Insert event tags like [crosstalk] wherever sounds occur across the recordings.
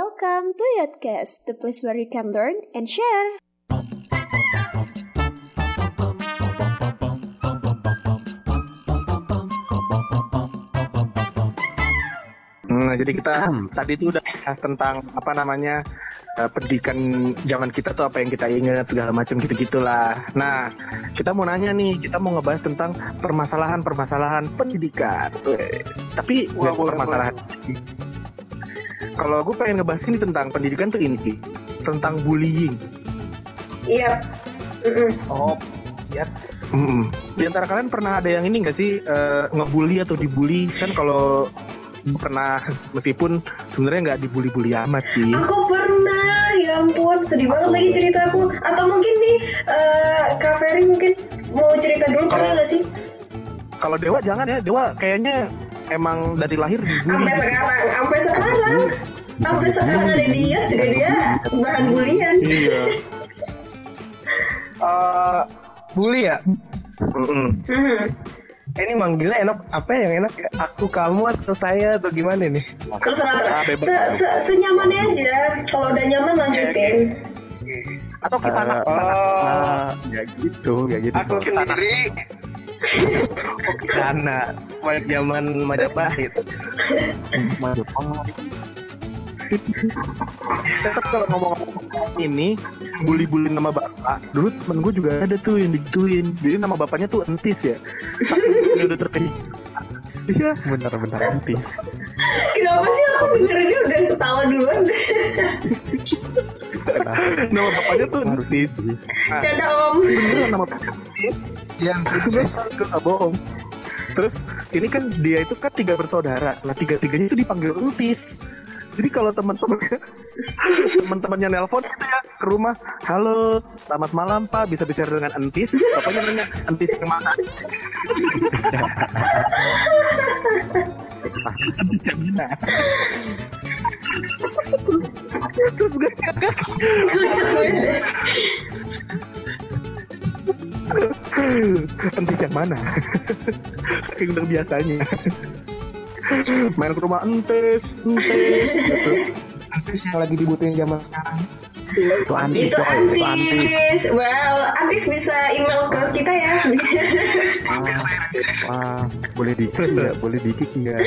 Welcome to Yotcast, the place where you can learn and share. Nah, jadi kita tadi itu udah bahas tentang apa namanya eh, pendidikan zaman kita tuh apa yang kita ingat segala macam gitu gitulah. Nah, kita mau nanya nih, kita mau ngebahas tentang permasalahan-permasalahan pendidikan. Wes. Tapi nggak permasalahan. Kalau gue pengen ngebahas ini tentang pendidikan tuh ini, Ki. tentang bullying. Iya. Mm-mm. Oh, ya. Mm-mm. Di antara kalian pernah ada yang ini nggak sih eh, ngebully atau dibully? Kan kalau pernah [laughs] meskipun sebenarnya nggak dibully-bully amat sih. Aku pernah, ya ampun, sedih banget lagi ceritaku. Atau mungkin nih, eh Kak Ferry mungkin mau cerita dulu pernah nggak sih? Kalau Dewa jangan ya, Dewa kayaknya emang dari lahir dibully. Sampai sekarang, sampai sekarang, sampai sekarang ada dia juga dia bahan bulian. Iya. [laughs] Eh, bully ya? Mm-mm. Hmm. Ini manggilnya enak apa yang enak ya? Aku kamu atau saya atau gimana nih? Terserah, Ah, bebas. se se senyamannya aja. Kalau udah nyaman lanjutin. Atau ke sana, ke sana. Oh, ya gitu ya gitu aku Ke sana. sendiri. Ke sana. Mas zaman Majapahit. Majapahit Tetap kalau ngomong ini bully-bully nama bapak, dulu temen gue juga ada tuh yang digituin. Jadi nama bapaknya tuh Entis ya. Dia udah terpilih. Iya. benar-benar entis Kenapa sih aku dengerinnya udah ketawa duluan? Nama bapaknya tuh sih Nah, Canda om. beneran nama bapaknya. Yang itu gue gak bohong. Terus ini kan dia itu kan tiga bersaudara. Nah tiga-tiganya itu dipanggil Entis. Jadi kalau teman-temannya [laughs] teman-temannya nelpon gitu ya ke rumah, halo, selamat malam Pak, bisa bicara dengan Entis? Bapaknya nanya Entis yang mana? [laughs] Entis yang mana? Terus gue Lucu banget. Entis yang mana? Saking udah biasanya. Main ke rumah Entis, Entis gitu. Artis yang lagi dibutuhin zaman sekarang. itu antis Itu coy, itu antis Antis. Well, Antis bisa email ke kita ya. wah, wah boleh dikit nggak boleh dikit nggak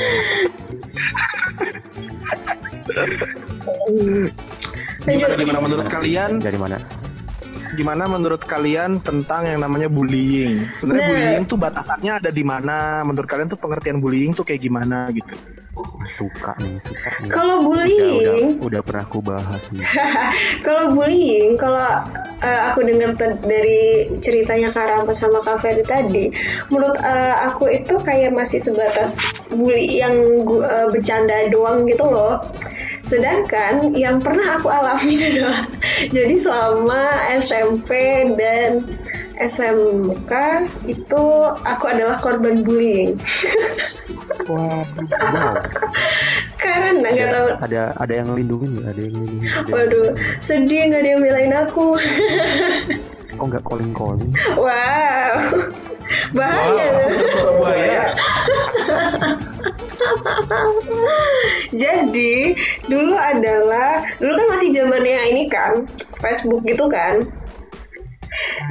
Lanjut. Gimana menurut kalian? dari mana Gimana menurut kalian tentang yang namanya bullying? Sebenarnya Nah. bullying tuh batasannya ada di mana? Menurut kalian tuh pengertian bullying tuh kayak gimana gitu? Suka nih suka nih Kalau udah, udah bullying, udah pernah aku bahas nih [laughs] kalau bullying, kalau eh, aku dengar dari ceritanya Kak Rampa sama Kak Ferry tadi, menurut eh, aku itu kayak masih sebatas bully yang eh, bercanda doang gitu loh. Sedangkan yang pernah aku alami [laughs] adalah jadi selama SMP dan SMK itu aku adalah korban bullying. [laughs] Wah, wow Karena nggak tahu ada ada yang lindungin nggak ada yang lindungin ada yang Waduh, sedih nggak ada yang belain aku. [laughs] kok nggak calling calling Wow, bahaya. Suara buaya. [laughs] Jadi dulu adalah dulu kan masih zamannya ini kan Facebook gitu kan.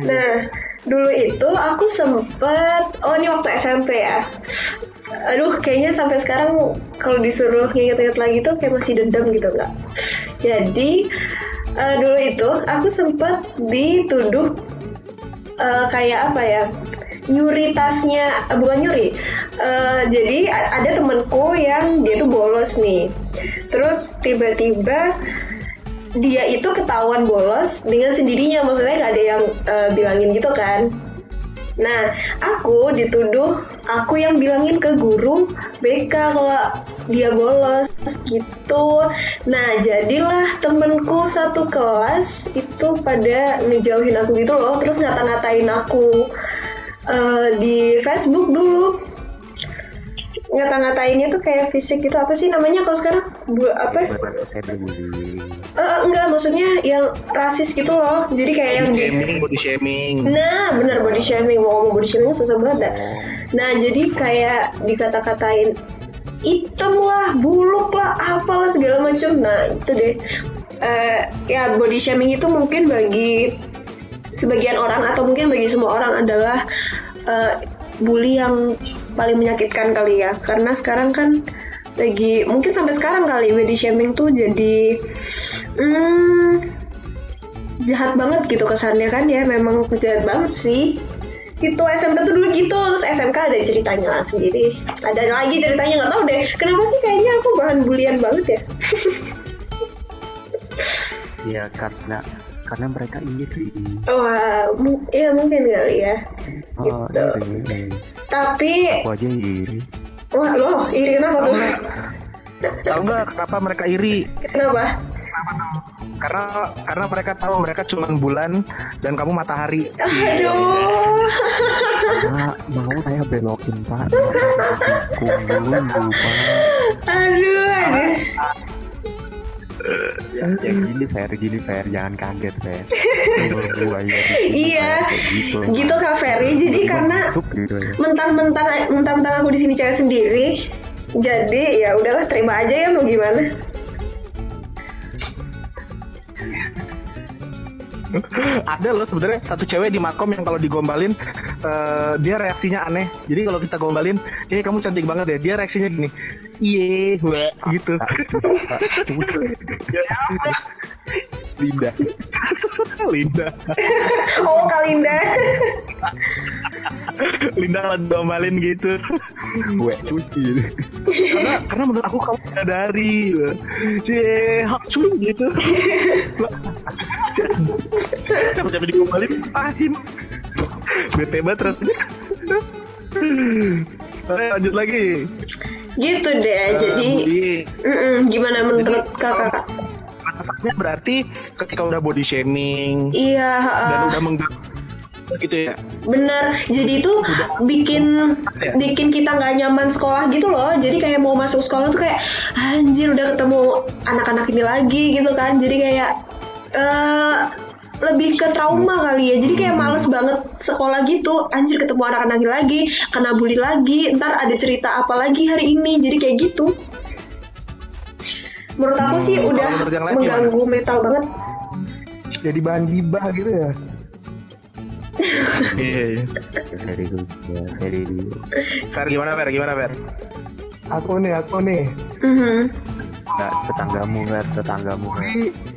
Nah dulu itu aku sempet oh ini waktu SMP ya. Aduh kayaknya sampai sekarang kalau disuruh nginget-nginget lagi tuh kayak masih dendam gitu nggak. Jadi eh, dulu itu aku sempet dituduh eh, kayak apa ya nyuri tasnya eh, bukan nyuri Eh, jadi ada temenku yang dia tuh bolos nih terus tiba-tiba dia itu ketahuan bolos dengan sendirinya maksudnya nggak ada yang eh, bilangin gitu kan Nah, aku dituduh aku yang bilangin ke guru BK kalau dia bolos gitu. Nah, jadilah temenku satu kelas itu pada ngejauhin aku gitu loh, terus ngata-ngatain aku eh, di Facebook dulu. Ngata-ngatainnya tuh kayak fisik gitu apa sih namanya kalau sekarang? Bu, apa? Eh, enggak, maksudnya yang rasis gitu loh. Jadi kayak yang shaming, body shaming. Nah, bener body shaming. Mau ngomong body shaming susah banget dah. Nah, jadi kayak dikata-katain hitam lah buluk lah apalah segala macam nah itu deh Eh, ya body shaming itu mungkin bagi sebagian orang atau mungkin bagi semua orang adalah eh, bully yang paling menyakitkan kali ya. Karena sekarang kan lagi mungkin sampai sekarang kali body shaming tuh jadi hmm, jahat banget gitu kesannya kan ya. Memang jahat banget sih. Itu SMP tuh dulu gitu terus SMK ada ceritanya sendiri. Ada lagi ceritanya nggak tahu deh. Kenapa sih kayaknya aku bahan bulian banget ya? [laughs] Ya karena karena mereka iri. wah mu- ya mungkin kali ya Oh, Gitu. iri. tapi Aku aja iri. wah loh iri kenapa tuh Tahu nggak kenapa mereka iri? kenapa Karena karena mereka tahu mereka cuma bulan dan kamu matahari. aduh Pak, mau saya belokin Pak. Kumpulin dulu Pak. aduh aduh Ya, ya gini fair, gini fair, jangan kaget fair. Ya [laughs] Iya, gitu. gitu Kak Ferry jadi Gua karena gitu ya. mentang-mentang mentang-mentang aku di sini cewek sendiri jadi ya udahlah terima aja ya mau gimana Ada loh sebenarnya satu cewek di makom yang kalau digombalin eh, dia reaksinya aneh. Jadi kalau kita gombalin, eh kamu cantik banget ya. Dia reaksinya gini, iye, wah, gitu. Linda. Linda, oh Kalinda Linda digombalin gitu. Gue cuci. karena karena menurut aku kamu dari cie hak cuy gitu capek-capek digombalin pasin bete banget rasanya lanjut lagi. Gitu deh jadi Budi, mm-mm, gimana menurut kakak? kak batasannya berarti ketika udah body shaming iya dan uh, udah mengganggu gitu ya? Bener jadi itu bikin bikin kita nggak nyaman sekolah gitu loh. Jadi kayak mau masuk sekolah tuh kayak anjir udah ketemu anak-anak ini lagi gitu kan. Jadi kayak eh lebih ke trauma kali ya jadi kayak males banget sekolah gitu anjir ketemu anak-anak lagi kena bully lagi ntar ada cerita apa lagi hari ini jadi kayak gitu menurut aku sih Hmm, udah mengganggu mental banget Jadi bahan gibah gitu ya. [laughs] Iya. Ya, good. Fer gimana Fer gimana Fer Aku nih, aku nih. Mhm. Nggak, tetanggamu nggak, tetanggamu nggak.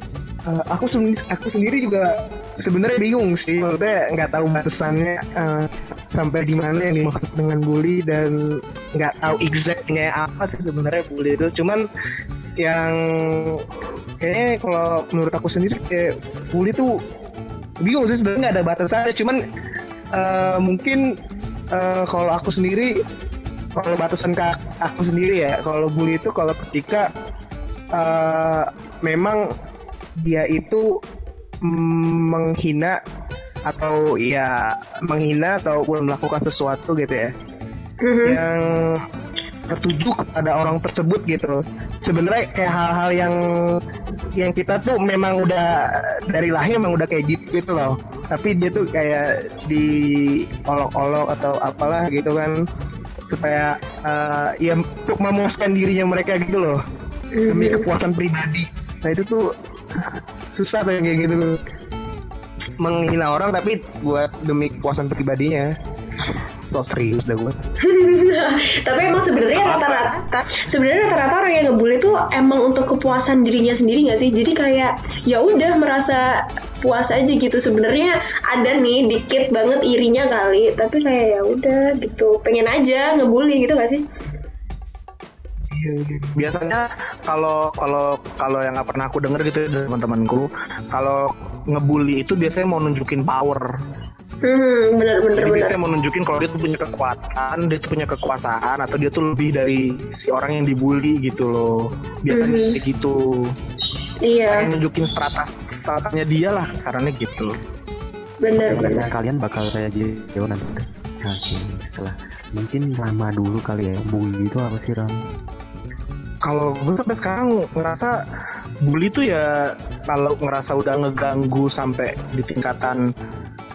Eh, aku sendiri, aku sendiri juga sebenarnya bingung sih. Maksudnya nggak tahu batasannya eh, sampai di mana yang dimaksud dengan bully dan nggak tahu exactnya apa sih sebenarnya bully itu. Cuman yang kayaknya kalau menurut aku sendiri kayak bully tuh bingung sih sebenarnya nggak ada batasannya. Cuman eh, mungkin eh, kalau aku sendiri kalau batasan ke aku sendiri ya kalau bully itu kalau ketika eh, memang dia itu menghina atau ya menghina atau melakukan sesuatu gitu ya. Mhm. yang tertuju kepada orang tersebut gitu. Sebenarnya kayak hal-hal yang yang kita tuh memang udah dari lahir memang udah kayak gitu gitu loh. Tapi dia tuh kayak diolok-olok atau apalah gitu kan. Supaya eh, ya untuk memuaskan dirinya mereka gitu loh. Demi kepuasan pribadi. Nah itu tuh susah tuh yang kayak gitu menghina orang tapi buat demi kepuasan pribadinya so serius dah gue [laughs] Tapi emang sebenarnya rata-rata sebenarnya rata-rata orang yang ngebully tuh emang untuk kepuasan dirinya sendiri nggak sih? Jadi kayak ya udah merasa puas aja gitu. Sebenarnya ada nih dikit banget irinya kali, tapi kayak ya udah gitu. Pengen aja ngebully gitu gak sih? Biasanya kalau kalau kalau yang nggak pernah aku denger gitu ya dari teman-temanku kalau ngebully itu biasanya mau nunjukin power Hmm, bener bener jadi bener. biasanya mau nunjukin kalau dia tuh punya kekuatan dia tuh punya kekuasaan atau dia tuh lebih dari si orang yang dibully gitu loh biasanya Mhm. kayak gitu Iya, Pengen nunjukin strata stratanya dia lah sarannya gitu bener bener. Kalian, kalian bakal saya jawab nanti. Oke, setelah mungkin lama dulu kali ya bully itu apa sih Ram? Kalau gue sampai sekarang ngerasa bully tuh ya kalau ngerasa udah ngeganggu sampai di tingkatan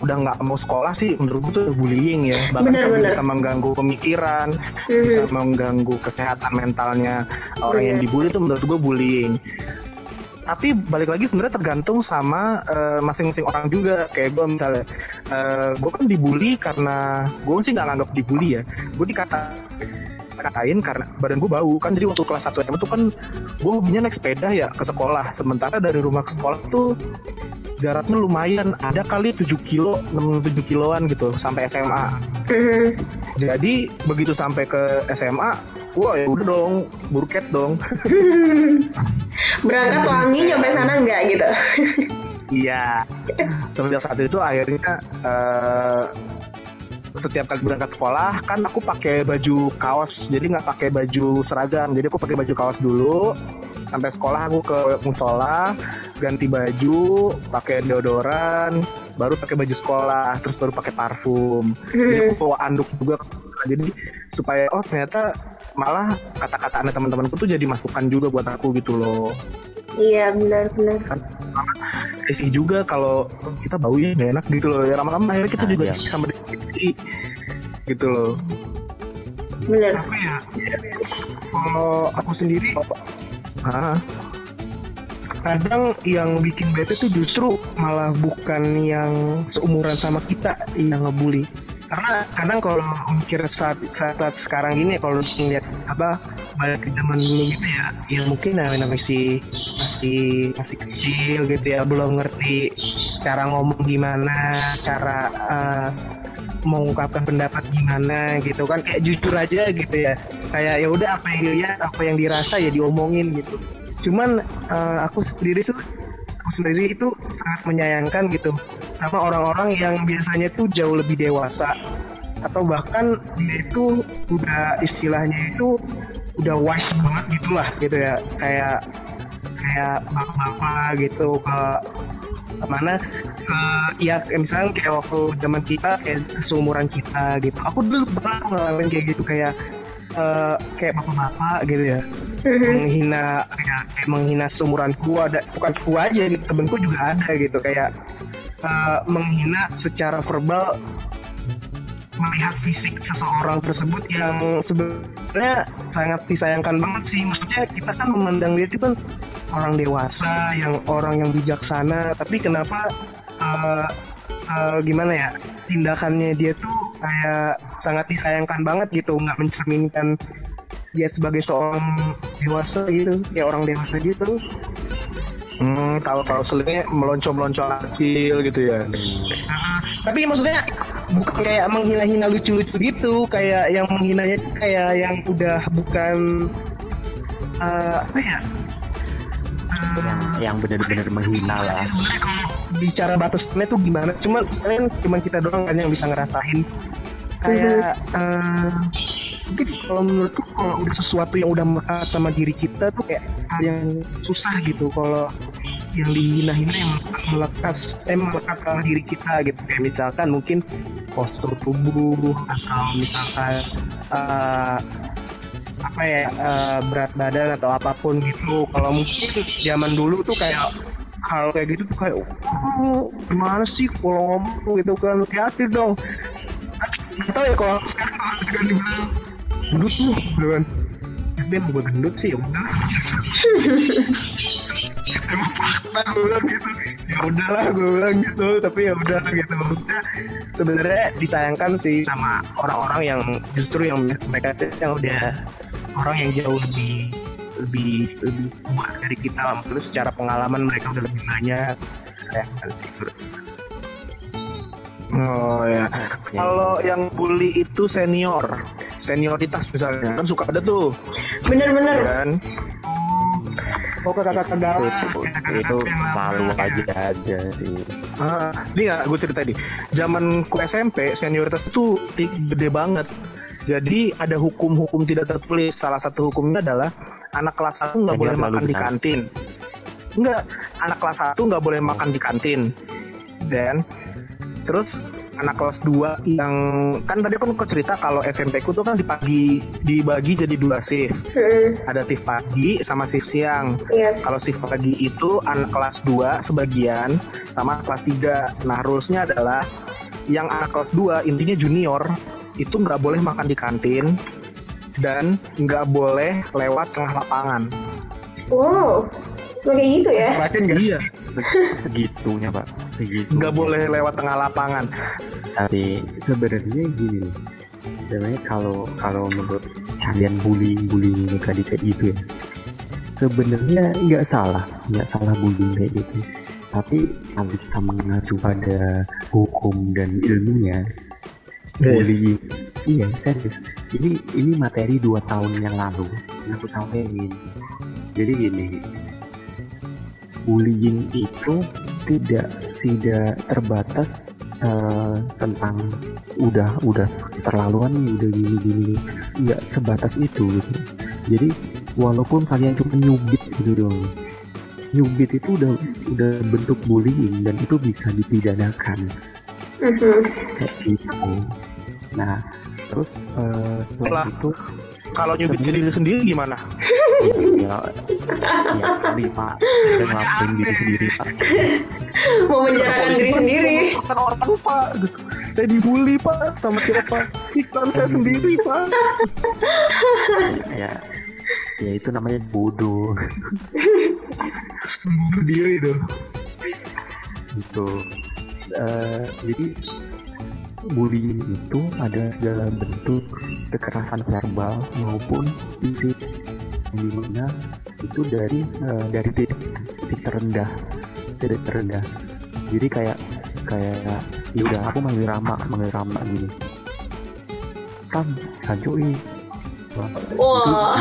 udah nggak mau sekolah sih menurut gue tuh bullying ya. Bahkan Bener, sampai bener. bisa mengganggu pemikiran Mhm. bisa mengganggu kesehatan mentalnya orang yang dibully itu menurut gue bullying. Tapi balik lagi sebenarnya tergantung sama eh, masing-masing orang juga. Kayak gue misalnya gue kan dibully karena gue sih nggak nganggap dibully ya. Gue dikata katain karena badan gue bau. Kan jadi waktu kelas 1 SMA tuh kan gue hobinya naik sepeda ya ke sekolah. Sementara dari rumah ke sekolah tuh jaraknya lumayan. Ada kali 7 kilo 6 7 kiloan gitu sampai SMA [laughs] jadi begitu sampai ke SMA wah ya udah dong burket dong. [laughs] Berangkat wangi nyampe sana enggak gitu. Iya. Semenjak saat itu akhirnya eh, setiap kali berangkat sekolah kan aku pakai baju kaos jadi nggak pakai baju seragam. Jadi aku pakai baju kaos dulu sampai sekolah aku ke musola ganti baju pakai deodoran baru pakai baju sekolah terus baru pakai parfum. Jadi aku [laughs] bawa anduk juga. Jadi supaya oh ternyata malah kata-kata anak teman-temanku tuh jadi masukan juga buat aku gitu loh Iya benar-benar. risih juga kalau kita bau ya nggak enak gitu loh ya lama-lama akhirnya kita Ah, juga iya. sama diri gitu loh Benar. apa ya kalau aku sendiri ah kadang yang bikin bete tuh justru malah bukan yang seumuran sama kita yang ngebully karena kadang kalau mikir saat, saat, sekarang ini kalau ngeliat apa balik ke zaman dulu gitu ya yang mungkin namanya masih masih masih kecil gitu ya belum ngerti cara ngomong gimana cara eh, mengungkapkan pendapat gimana gitu kan kayak jujur aja gitu ya. Kayak ya udah apa yang dilihat apa yang dirasa ya diomongin gitu. Cuman eh, aku sendiri tuh sendiri itu sangat menyayangkan gitu. Sama orang-orang yang biasanya tuh jauh lebih dewasa. Atau bahkan dia itu udah istilahnya itu udah wise banget gitulah gitu ya. Kayak kayak bapak-bapak gitu ke ke mana ke ya kayak misalnya kayak waktu zaman kita kayak seumuran kita gitu. Aku dulu pernah ngalamin kayak gitu kayak eh, kayak bapak-bapak gitu ya. Menghina kayak, kayak menghina seumuranku ada bukan ku aja gitu temenku juga ada gitu. Kayak eh, menghina secara verbal melihat fisik seseorang tersebut yang sebenarnya sangat disayangkan banget sih. Maksudnya kita kan memandang dia itu kan orang dewasa yang orang yang bijaksana tapi kenapa eh, eh, gimana ya tindakannya dia tuh kayak sangat disayangkan banget gitu nggak mencerminkan dia sebagai seorang dewasa gitu ya orang dewasa gitu. Hmm, kalau kalau selingnya meloncong meloncong kecil gitu ya. Tapi maksudnya bukan kayak menghina-hina lucu-lucu gitu kayak yang menghinanya kayak yang udah bukan eh, apa ya? Yang yang benar-benar menghina lah. Sebenarnya kalau bicara batasnya tuh gimana? Cuman kalian cuman kita doang kan yang bisa ngerasain. Kayak eh, mungkin kalau menurutku kalau udah sesuatu yang udah melekat sama diri kita tuh kayak hal yang susah gitu. Kalau yang dihina-hina yang melekat, eh melekat sama diri kita gitu. Kayak misalkan mungkin postur tubuh atau misalkan eh, apa ya eh, berat badan atau apa pun gitu. Kalau mungkin zaman dulu tuh kayak hal kayak gitu tuh kayak gimana sih kalau ngomong gitu kan? Hati-hati dong. Tau ya kalau sekarang sekarang dibilang gendut tuh gitu kan. Dia mau gue gendut sih ya udah. [laughs] Emang fakta gue bilang gitu. Ya udahlah gue bilang gitu. Tapi ya udah gitu. Maksudnya sebenarnya disayangkan sih sama orang-orang yang justru yang mereka yang udah orang yang jauh lebih lebih lebih tua dari kita maksudnya secara pengalaman mereka udah lebih banyak. Sayangkan sih menurut gue. oh ya. Kalau yang bully itu senior. Senioritas misalnya. Kan suka ada tuh. Bener-bener. ya kan? Oh kakak-kakak galau itu itu selalu aja ada sih. Ah, ini ya gue cerita nih. Zaman ku SMP senioritas itu gede banget. Jadi ada hukum-hukum tidak tertulis. Salah satu hukumnya adalah anak kelas 1 nggak boleh makan di benar. kantin. Enggak, anak kelas 1 nggak boleh makan di kantin. Dan terus anak kelas 2 yang kan tadi aku kok cerita kalau SMP ku tuh kan dibagi dibagi jadi dua shift. Hmm, Ada shift pagi sama shift siang. iya. Kalau shift pagi itu anak kelas 2 sebagian sama kelas 3. Nah, rulesnya adalah yang anak kelas 2 intinya junior itu nggak boleh makan di kantin dan nggak boleh lewat tengah lapangan. Wow, kayak gitu ya? Makin gak? Iya, Se- segitunya pak segitu nggak boleh lewat tengah lapangan. tapi sebenarnya gini nih sebenarnya kalau kalau menurut kalian bullying bullying tadi kayak gitu ya sebenarnya nggak salah nggak salah bullying kayak gitu tapi kalau kita mengacu pada hukum dan ilmunya bullying iya serius. Ini ini materi dua tahun yang lalu yang aku sampaikan jadi gini bullying itu tidak tidak terbatas eh, tentang udah udah terlaluan nih udah gini gini. Nggak sebatas itu gitu. Jadi walaupun kalian cuma nyubit gitu dong nyubit itu udah udah bentuk bullying dan itu bisa dipidanakan gitu nah terus eh, setelah Setelah- itu Kalau nyubit ke diri sendiri gimana? ya ya kali pak udah ngelakuin diri sendiri pak Mau menjarakan diri sendiri. Kan orang pak, gitu. Saya dibully pak sama siapa? Siklan saya sendiri pak. ya ya itu namanya bodoh Bunuh diri dong. gitu Eh, jadi bullying itu ada segala bentuk kekerasan verbal maupun fisik. Yang di mana itu dari eh, dari titik, titik terendah titik terendah. Jadi kayak kayak ya udah aku manggil Rama manggil Rama gini. Kan Sanjo ini. Wah.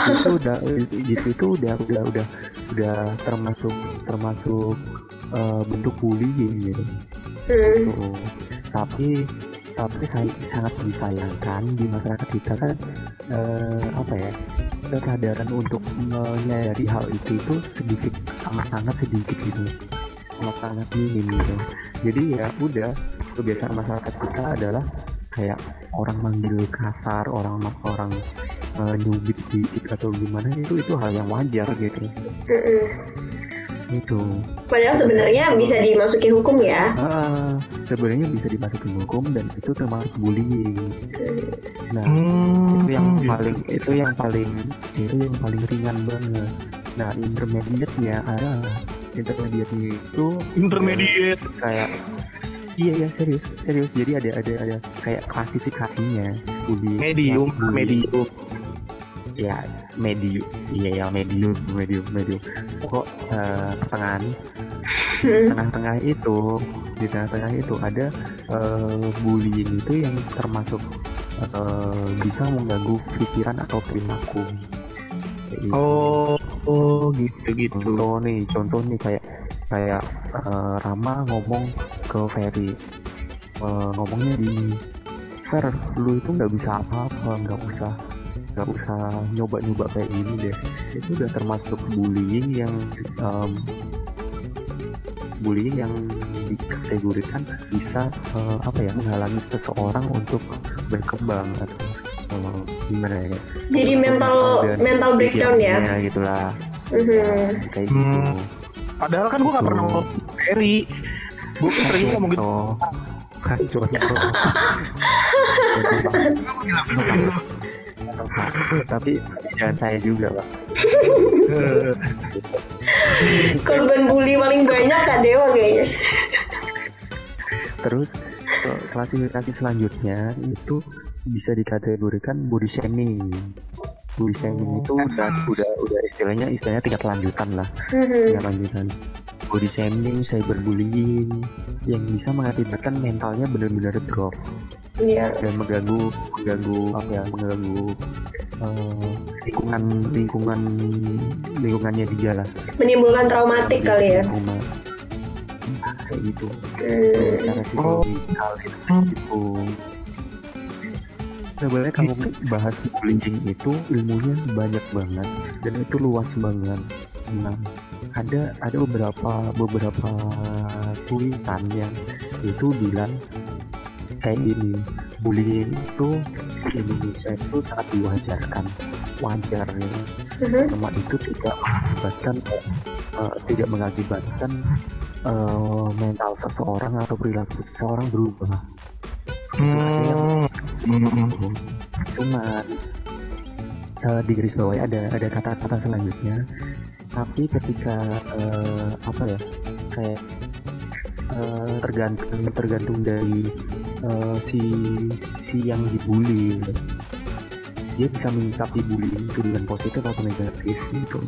itu, itu udah itu, itu udah udah udah udah termasuk termasuk eh, bentuk bullying gitu Hmm. Gitu. tapi tapi saya sangat disayangkan di masyarakat kita kan eh, apa ya kesadaran untuk menyadari hal itu itu sedikit amat sangat sedikit gitu amat sangat minim gitu jadi ya udah kebiasaan masyarakat kita adalah kayak orang manggil kasar orang orang eh, nyubit dikit atau gimana itu itu hal yang wajar gitu Mm-mm. itu Padahal sebenarnya bisa dimasukin hukum ya. Ah, sebenarnya bisa dimasukin hukum dan itu termasuk bullying. Nah, Hmm, itu yang gitu. paling itu yang paling itu yang paling ringan banget. Nah, intermediate-nya ada intermediate-nya itu intermediate. kayak iya ya serius serius jadi ada ada ada kayak klasifikasinya bullying Medium, bullying. medium. Ya medium. Iya ya medium medium medium. Kok eh, pertengahan [laughs] tengah-tengah itu di tengah-tengah itu ada eh, bullying itu yang termasuk eh, bisa mengganggu pikiran atau perilaku. Gitu. Oh, oh gitu gitu. contoh nih contoh nih kayak kayak eh, Rama ngomong ke Ferry. Eh, ngomongnya di Fer lu itu nggak bisa apa-apa nggak usah nggak usah nyoba-nyoba kayak gini deh itu udah termasuk bullying yang em, bullying yang dikategorikan bisa eh, apa ya menghalangi seseorang untuk berkembang atau eh, gimana ya Jadi mental Dan mental breakdown ya. gitulah Mhm. kayak gitu Hmm. Padahal kan gue gak pernah ngomong Ferry. Gue sering ngomong gitu. [laughs] Tapi jangan saya juga, Pak. [laughs] Korban bully paling banyak Kak Dewa kayaknya. Terus eh, klasifikasi selanjutnya itu bisa dikategorikan body shaming. Body shaming itu udah udah udah istilahnya istilahnya tingkat lanjutan lah, Mhm. tingkat lanjutan. Body shaming, cyberbullying yang bisa mengakibatkan mentalnya benar-benar drop. Iya. dan mengganggu mengganggu apa ya mengganggu eh, lingkungan lingkungan lingkungannya dia lah Menimbulkan traumatik kali ya. Lingkungan. kayak gitu Hmm. secara psikologikal itu kayak gitu sebenarnya kalau bahas bullying itu ilmunya banyak banget dan itu luas banget nah ada ada beberapa beberapa tulisan yang itu bilang kayak gini. Bullying itu di Indonesia itu sangat diwajarkan. Wajar ya selama itu tidak mengakibatkan uh, tidak mengakibatkan uh, mental seseorang atau perilaku seseorang berubah. Hmm. Hmm. cuma uh, di garis bawah ada ada kata-kata selanjutnya. Tapi ketika uh, apa ya kayak uh, tergantung tergantung dari uh, si si yang dibully gitu. dia bisa menyikapi bullying itu dengan positif atau negatif gitu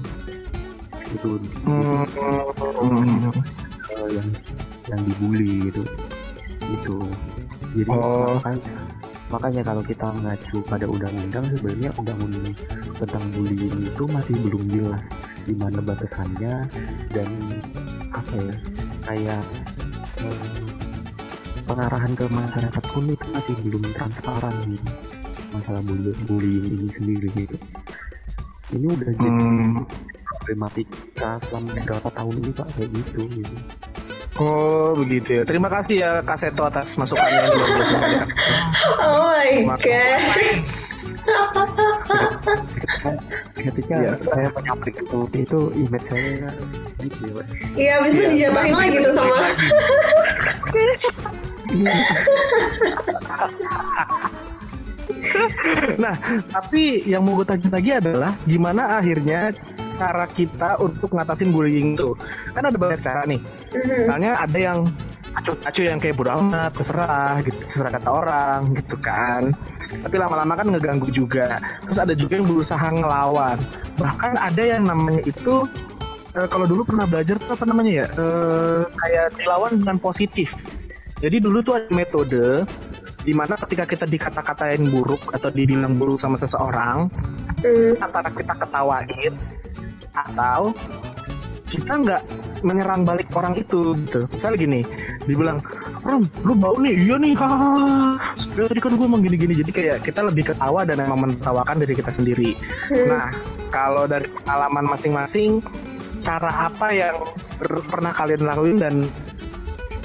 itu, Hmm. uh, yang yang dibully gitu itu jadi Oh. makanya, makanya kalau kita mengacu pada undang-undang sebenarnya undang-undang tentang bullying itu masih belum jelas di mana batasannya dan apa ya kayak eh, pengarahan ke masyarakat pun itu masih belum transparan gitu masalah bullying, bullying ini sendiri gitu ini udah jadi Hmm. problematika selama beberapa tahun ini pak kayak gitu gitu Oh begitu ya. Terima kasih ya Kak Seto atas masukannya yang luar biasa sekali, Kak Seto. Oh my god. seketika, Biasa. saya menyampaikan seperti itu image saya gitu ya. Iya, abis itu dijatuhin lagi tuh sama [laughs] Nah, tapi yang mau gue tanya lagi adalah gimana akhirnya cara kita untuk ngatasin bullying itu? Kan ada banyak cara nih. Misalnya ada yang acu-acu yang kayak bodo amat, terserah gitu, terserah kata orang gitu kan. Tapi lama-lama kan ngeganggu juga. Terus ada juga yang berusaha ngelawan. Bahkan ada yang namanya itu eh, kalau dulu pernah belajar tuh apa namanya ya? Eh, kayak dilawan dengan positif. Jadi dulu tuh ada metode di mana ketika kita dikata-katain buruk atau dibilang buruk sama seseorang, Hmm. antara kita ketawain atau kita nggak menyerang balik orang itu gitu. Misalnya gini, dibilang, Rom, lu bau nih, iya nih, hahaha. Sebenarnya tadi kan gue emang gini-gini. Jadi kayak kita lebih ketawa dan emang menertawakan dari kita sendiri. Nah, kalau dari pengalaman masing-masing, cara apa yang per- pernah kalian lakuin dan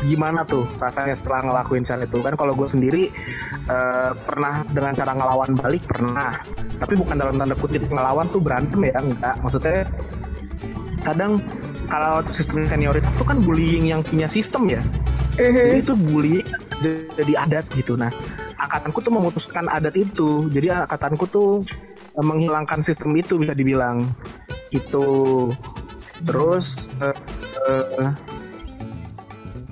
gimana tuh rasanya setelah ngelakuin cara itu? Kan kalau gue sendiri eh, pernah dengan cara ngelawan balik pernah. Tapi bukan dalam tanda kutip ngelawan tuh berantem ya enggak. Maksudnya kadang kalau sistem senioritas tuh kan bullying yang punya sistem ya. Jadi itu bullying jadi adat gitu. Nah angkatanku tuh memutuskan adat itu. Jadi angkatanku tuh eh, menghilangkan sistem itu bisa dibilang. Itu terus eh, eh,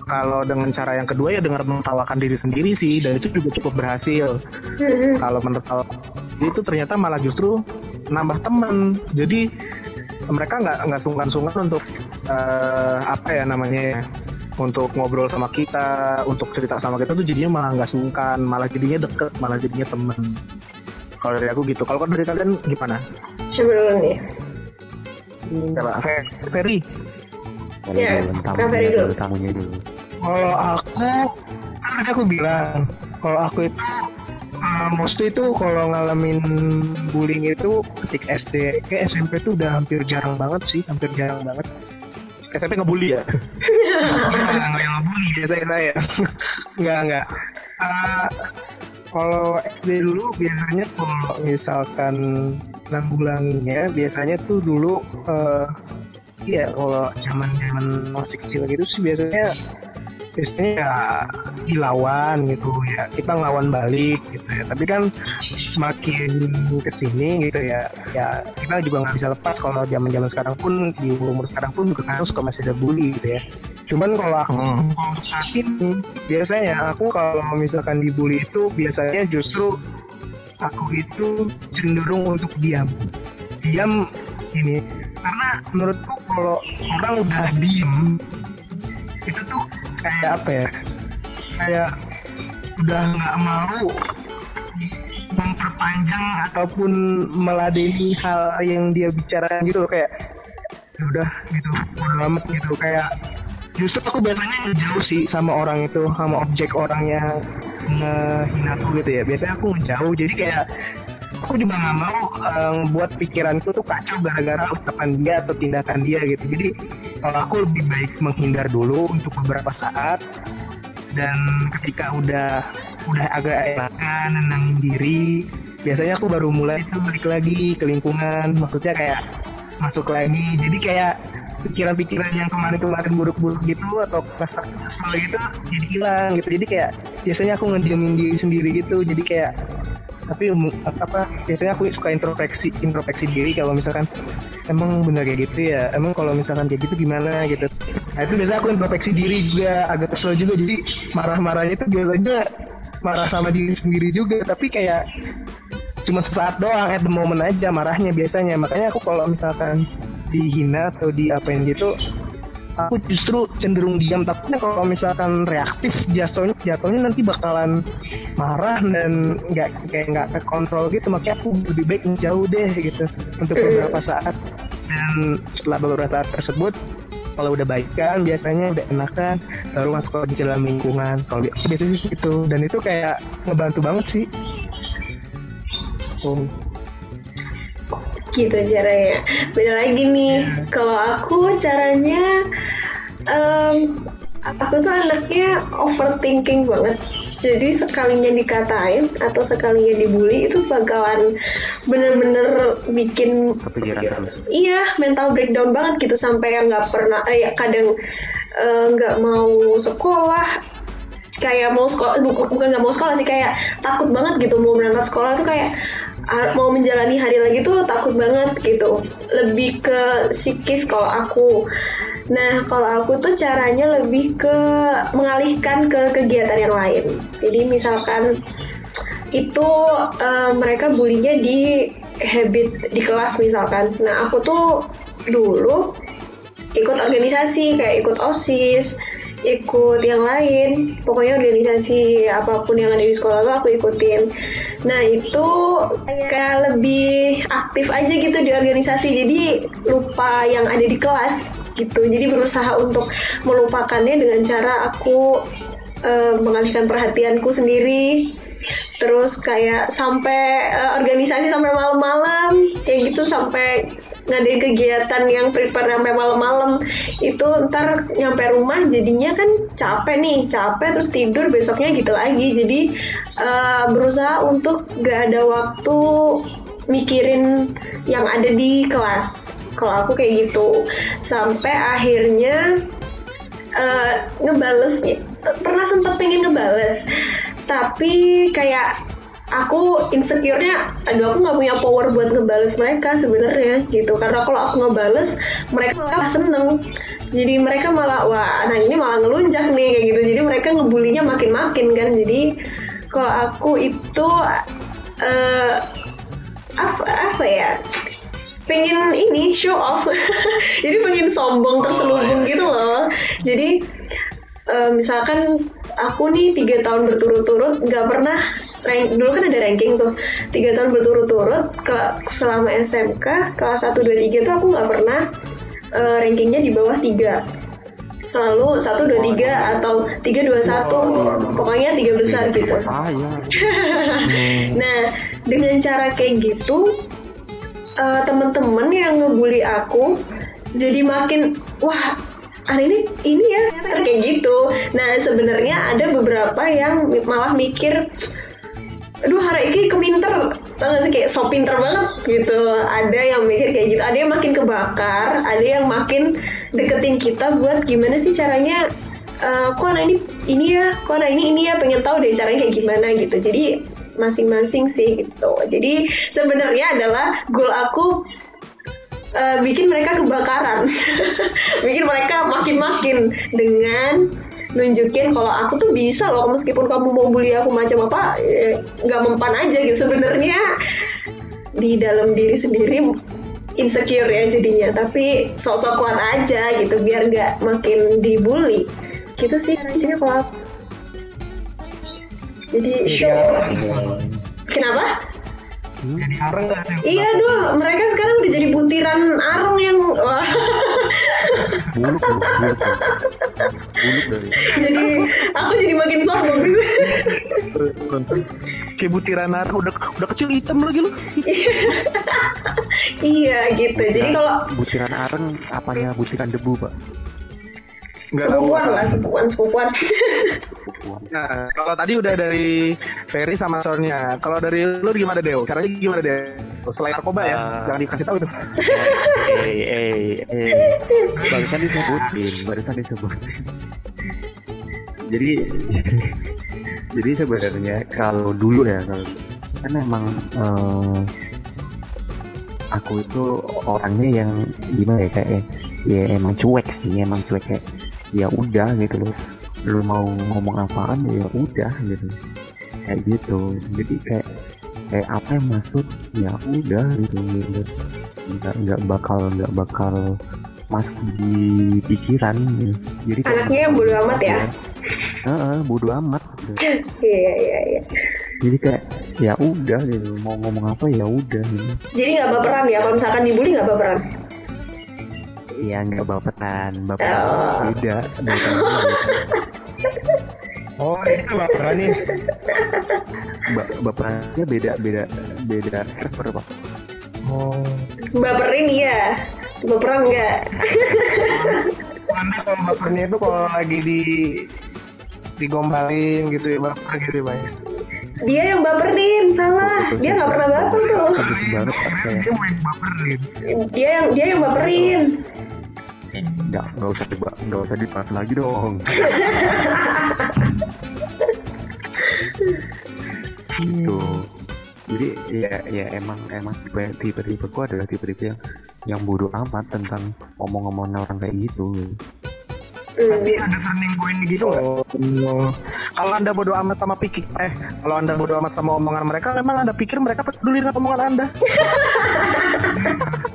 kalau dengan cara yang kedua ya dengan menertawakan diri sendiri sih dan itu juga cukup berhasil. Kalau menertawakan itu ternyata malah justru nambah teman. Jadi mereka nggak nggak sungkan-sungkan untuk eh, apa ya namanya ya untuk ngobrol sama kita untuk cerita sama kita tuh jadinya malah nggak sungkan malah jadinya deket malah jadinya temen. Kalau dari aku gitu. Kalau dari kalian gimana? Coba dulu nih. Coba, Fe- Ferry? Kalau Ya, Ferry dulu, tamunya dulu. Kalau aku, kan tadi aku bilang, kalau aku itu uh, mostly itu kalau ngalamin bullying itu ketika SD, kayak SMP tuh udah hampir jarang banget sih, hampir jarang banget. SMP ngebully ya Enggak, enggak yang ngebully biasanya saya. enggak, enggak. Uh, kalau SD dulu biasanya kalau misalkan nanggulanginya biasanya tuh dulu uh, Iya, kalau zaman zaman masih kecil gitu sih biasanya biasanya ya dilawan gitu ya. Kita ngelawan balik gitu ya. Tapi kan semakin ke sini gitu ya ya kita juga nggak bisa lepas kalau zaman zaman sekarang pun di umur sekarang pun juga kan suka masih ada bully gitu ya. Cuman kalau aku Hmm. saat ini biasanya aku kalau misalkan dibully itu biasanya justru aku itu cenderung untuk diam. Diam ini. Karena menurutku kalau orang udah diem itu tuh kayak apa ya kayak udah nggak mau memperpanjang ataupun meladeni hal yang dia bicarakan gitu kayak "Ya udah gitu udah amat gitu. Kayak justru aku biasanya ngejauh sih sama orang itu sama objek orang yang ngehina aku gitu ya. Biasanya aku ngejauh jadi kayak aku juga nggak mau eh, buat pikiranku tuh kacau gara-gara ucapan dia atau tindakan dia gitu. Jadi kalau aku lebih baik menghindar dulu untuk beberapa saat. Dan ketika udah udah agak enakan nenangin diri biasanya aku baru mulai tuh balik lagi ke lingkungan. Maksudnya kayak masuk lagi. Jadi kayak pikiran-pikiran yang kemarin-kemarin buruk-buruk gitu atau rasa kesel gitu jadi hilang gitu. Jadi kayak biasanya aku ngediamin diri sendiri gitu. Jadi kayak tapi mu- apa biasanya aku suka introspeksi introspeksi diri kalau misalkan emang bener kayak gitu ya. Emang kalau misalkan kayak gitu gimana gitu. Nah itu biasanya aku introspeksi diri juga agak kesel juga. Jadi marah-marahnya itu biasanya marah sama diri sendiri juga. Tapi kayak cuma sesaat doang at the moment aja marahnya biasanya. Makanya aku kalau misalkan dihina atau diapain gitu aku justru cenderung diam tapi kalau misalkan reaktif jatuhnya jatuhnya nanti bakalan marah dan nggak kayak nggak terkontrol gitu. Makanya aku lebih baik menjauh deh gitu untuk beberapa saat. Dan setelah beberapa saat tersebut kalau udah baikan biasanya udah enakan baru masuk ke dalam lingkungan. Kalau bi- biasanya sih gitu. Dan itu kayak ngebantu banget sih. Oh. Gitu caranya. Beda lagi nih. Kalau aku caranya em, aku tuh anaknya overthinking banget. Jadi sekalinya dikatain atau sekalinya dibully itu bakalan bener-bener bikin kepikiran terus. Iya mental breakdown banget gitu. Sampai yang nggak pernah eh, ya kadang eh, nggak mau sekolah kayak mau sekolah bu- bukan nggak mau sekolah sih kayak takut banget gitu mau berangkat sekolah tuh kayak mau menjalani hari lagi tuh takut banget gitu. Lebih ke psikis kalau aku. Nah kalau aku tuh caranya lebih ke mengalihkan ke kegiatan yang lain. Jadi misalkan itu eh, mereka bulinya di habit di kelas misalkan. Nah aku tuh dulu ikut organisasi kayak ikut osis ikut yang lain. Pokoknya organisasi apa pun yang ada di sekolah tuh aku ikutin. Nah itu kayak lebih aktif aja gitu di organisasi. Jadi lupa yang ada di kelas gitu. Jadi berusaha untuk melupakannya dengan cara aku eh, mengalihkan perhatianku sendiri. Terus kayak sampai eh, organisasi sampai malam-malam. Kayak gitu sampai ngadain kegiatan yang prepare sampai malam-malam itu ntar nyampe rumah jadinya kan capek nih capek terus tidur besoknya gitu lagi. Jadi eh, berusaha untuk gak ada waktu mikirin yang ada di kelas. Kalau aku kayak gitu. Sampai akhirnya eh ngebales. Pernah sempat pengen ngebales tapi kayak aku insecure-nya aduh aku nggak punya power buat ngebales mereka sebenarnya gitu. Karena kalau aku ngebales mereka malah seneng. Jadi mereka malah wah nah ini malah ngelunjak nih kayak gitu. Jadi mereka ngebulinya makin-makin kan. Jadi kalau aku itu eh apa apa ya pengen ini show off. [laughs] Jadi pengen sombong terselubung gitu loh. Jadi eh, misalkan aku nih tiga tahun berturut-turut nggak pernah rank dulu kan ada ranking tuh tiga tahun berturut-turut ke selama SMK kelas 1, 2, 3 tuh aku nggak pernah eh, rankingnya di bawah tiga. Selalu satu dua tiga atau tiga dua satu. Pokoknya tiga besar gitu. [laughs] Nah, dengan cara kayak gitu, eh, teman-teman yang ngebully aku jadi makin wah hari ini ini ya kayak gitu. Nah, sebenarnya ada beberapa yang malah mikir aduh hari ini keminter tau gak sih? Kayak so pinter banget gitu. Ada yang mikir kayak gitu ada yang makin kebakar ada yang makin deketin kita buat gimana sih caranya eh, kok anak ini ini ya kok anak ini ini ya pengen tahu deh caranya kayak gimana gitu. Jadi masing-masing sih gitu. Jadi sebenarnya adalah goal aku eh, bikin mereka kebakaran. [laughs] Bikin mereka makin-makin dengan nunjukin kalau aku tuh bisa loh meskipun kamu mau bully aku macam apa eh, nggak mempan aja gitu sebenarnya. Di dalam diri sendiri insecure ya jadinya tapi sosok kuat aja gitu biar nggak makin dibully. Gitu sih caranya kalau aku. Jadi show. kenapa? Jadi areng nggak ada iya doh mereka sekarang udah jadi butiran arung yang wah, [laughs] buluk buluk buluk buluk dari jadi aku jadi makin sombong gitu kayak butiran arang udah udah kecil hitam lagi lu [laughs] iya gitu jadi kalau butiran areng apanya butiran debu pak Nggak tahu. sepupuan lah sepupuan sepupuan. Nah, kalau tadi udah dari Ferry sama Sornya. Kalau dari lu gimana Deo? Caranya gimana Deo? Selain narkoba ya, Ah. jangan dikasih tahu tuh. eh eh eh. Barusan disebutin barusan disebutin. Jadi jadi sebenarnya kalau dulu ya kalau kan emang eh, aku itu orangnya yang gimana ya kayak ya emang cuek sih emang cuek kayak ya udah gitu loh. Lu mau ngomong apaan ya udah gitu. Kayak gitu. Jadi kayak kayak apa yang masuk ya udah gitu, nggak nggak bakal nggak bakal masuk di pikiran gitu. jadi Anaknya yang bodo amat ya? Heeh, bodo amat gitu. iya iya iya jadi kayak ya udah gitu mau ngomong apa ya udah gitu jadi nggak baperan ya kalau misalkan dibully nggak baperan ya nggak baperan baperan Oh. beda. Oh itu baperan nih. Ba- baperannya beda beda beda server pak Oh. baperin iya baperan nggak Anda kalau bapernya itu kalau lagi di digombalin gitu ya baper gitu ya Pak ya. dia yang baperin salah dia nggak pernah baper tuh yang baperin. dia yang dia yang baperin nggak nggak usah diba nggak usah dibahas lagi dong [laughs] gitu jadi ya ya emang emang tipe tipe tipe gua adalah tipe tipe yang yang bodoh amat tentang omong-omongan orang kayak gitu. Tapi ada turning point gitu nggak? Oh. Kalau anda bodo amat sama pikir, eh, kalau anda bodo amat sama omongan mereka, memang anda pikir mereka peduli dengan omongan anda? [laughs]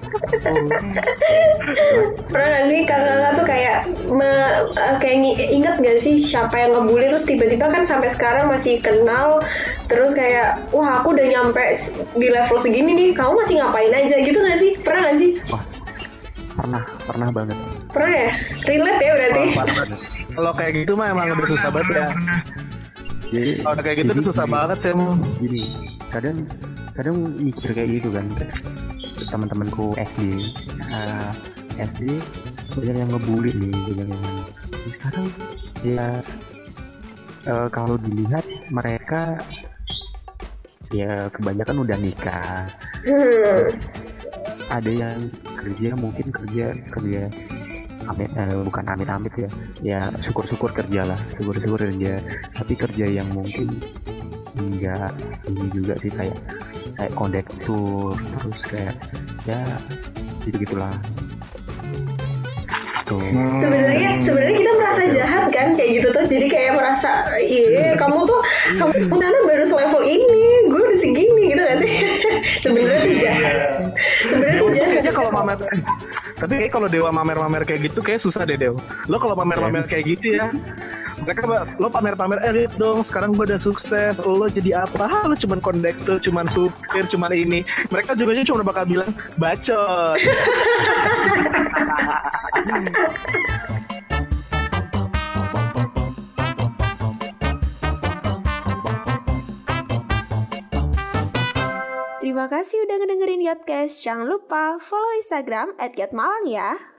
pernah nggak sih kakak-kakak tuh kayak me- eh, kayak inget gak sih siapa yang ngebully terus tiba-tiba kan sampai sekarang masih kenal terus kayak wah aku udah nyampe di level segini nih kamu masih ngapain aja? Gitu gak sih? Pernah gak sih? Pernah pernah banget. Pernah ya? Relate ya berarti. Kalau kayak gitu mah emang udah susah banget ya. jadi Kalau kayak gitu udah susah banget sih. emang. gini kadang kadang mikir kayak gitu kan teman-temanku SD ah, SD banyak yang ngebully nih banyak yang sekarang ya eh, kalau dilihat mereka ya kebanyakan udah nikah. Terus ada yang kerja mungkin kerja kerja amit eh, bukan amit-amit ya ya syukur-syukur kerja lah syukur-syukur kerja. Tapi kerja yang mungkin enggak ini juga sih kayak kayak kondektur terus kayak ya gitu. Gitulah tuh sebenarnya sebenarnya kita merasa jahat kan kayak gitu tuh. Jadi kayak merasa iya kamu tuh kamu sana baru selevel ini gue udah segini gitu gak sih? [laughs] Sebenarnya tuh jahat. Sebenarnya tuh jahat. kayaknya kalau mamer, tapi kayak kalau dewa mamer-mamer kayak gitu kayak susah deh Dew. Lo kalau pamer-pamer kayak gitu ya, mereka lo pamer-pamer eh lihat dong sekarang gue udah sukses lo jadi apa Hah, lo cuman kondektur cuman supir cuman ini mereka juga cuma bakal bilang bacot Terima kasih udah ngedengerin Yotcast. Jangan lupa follow Instagram at Yotmalang ya.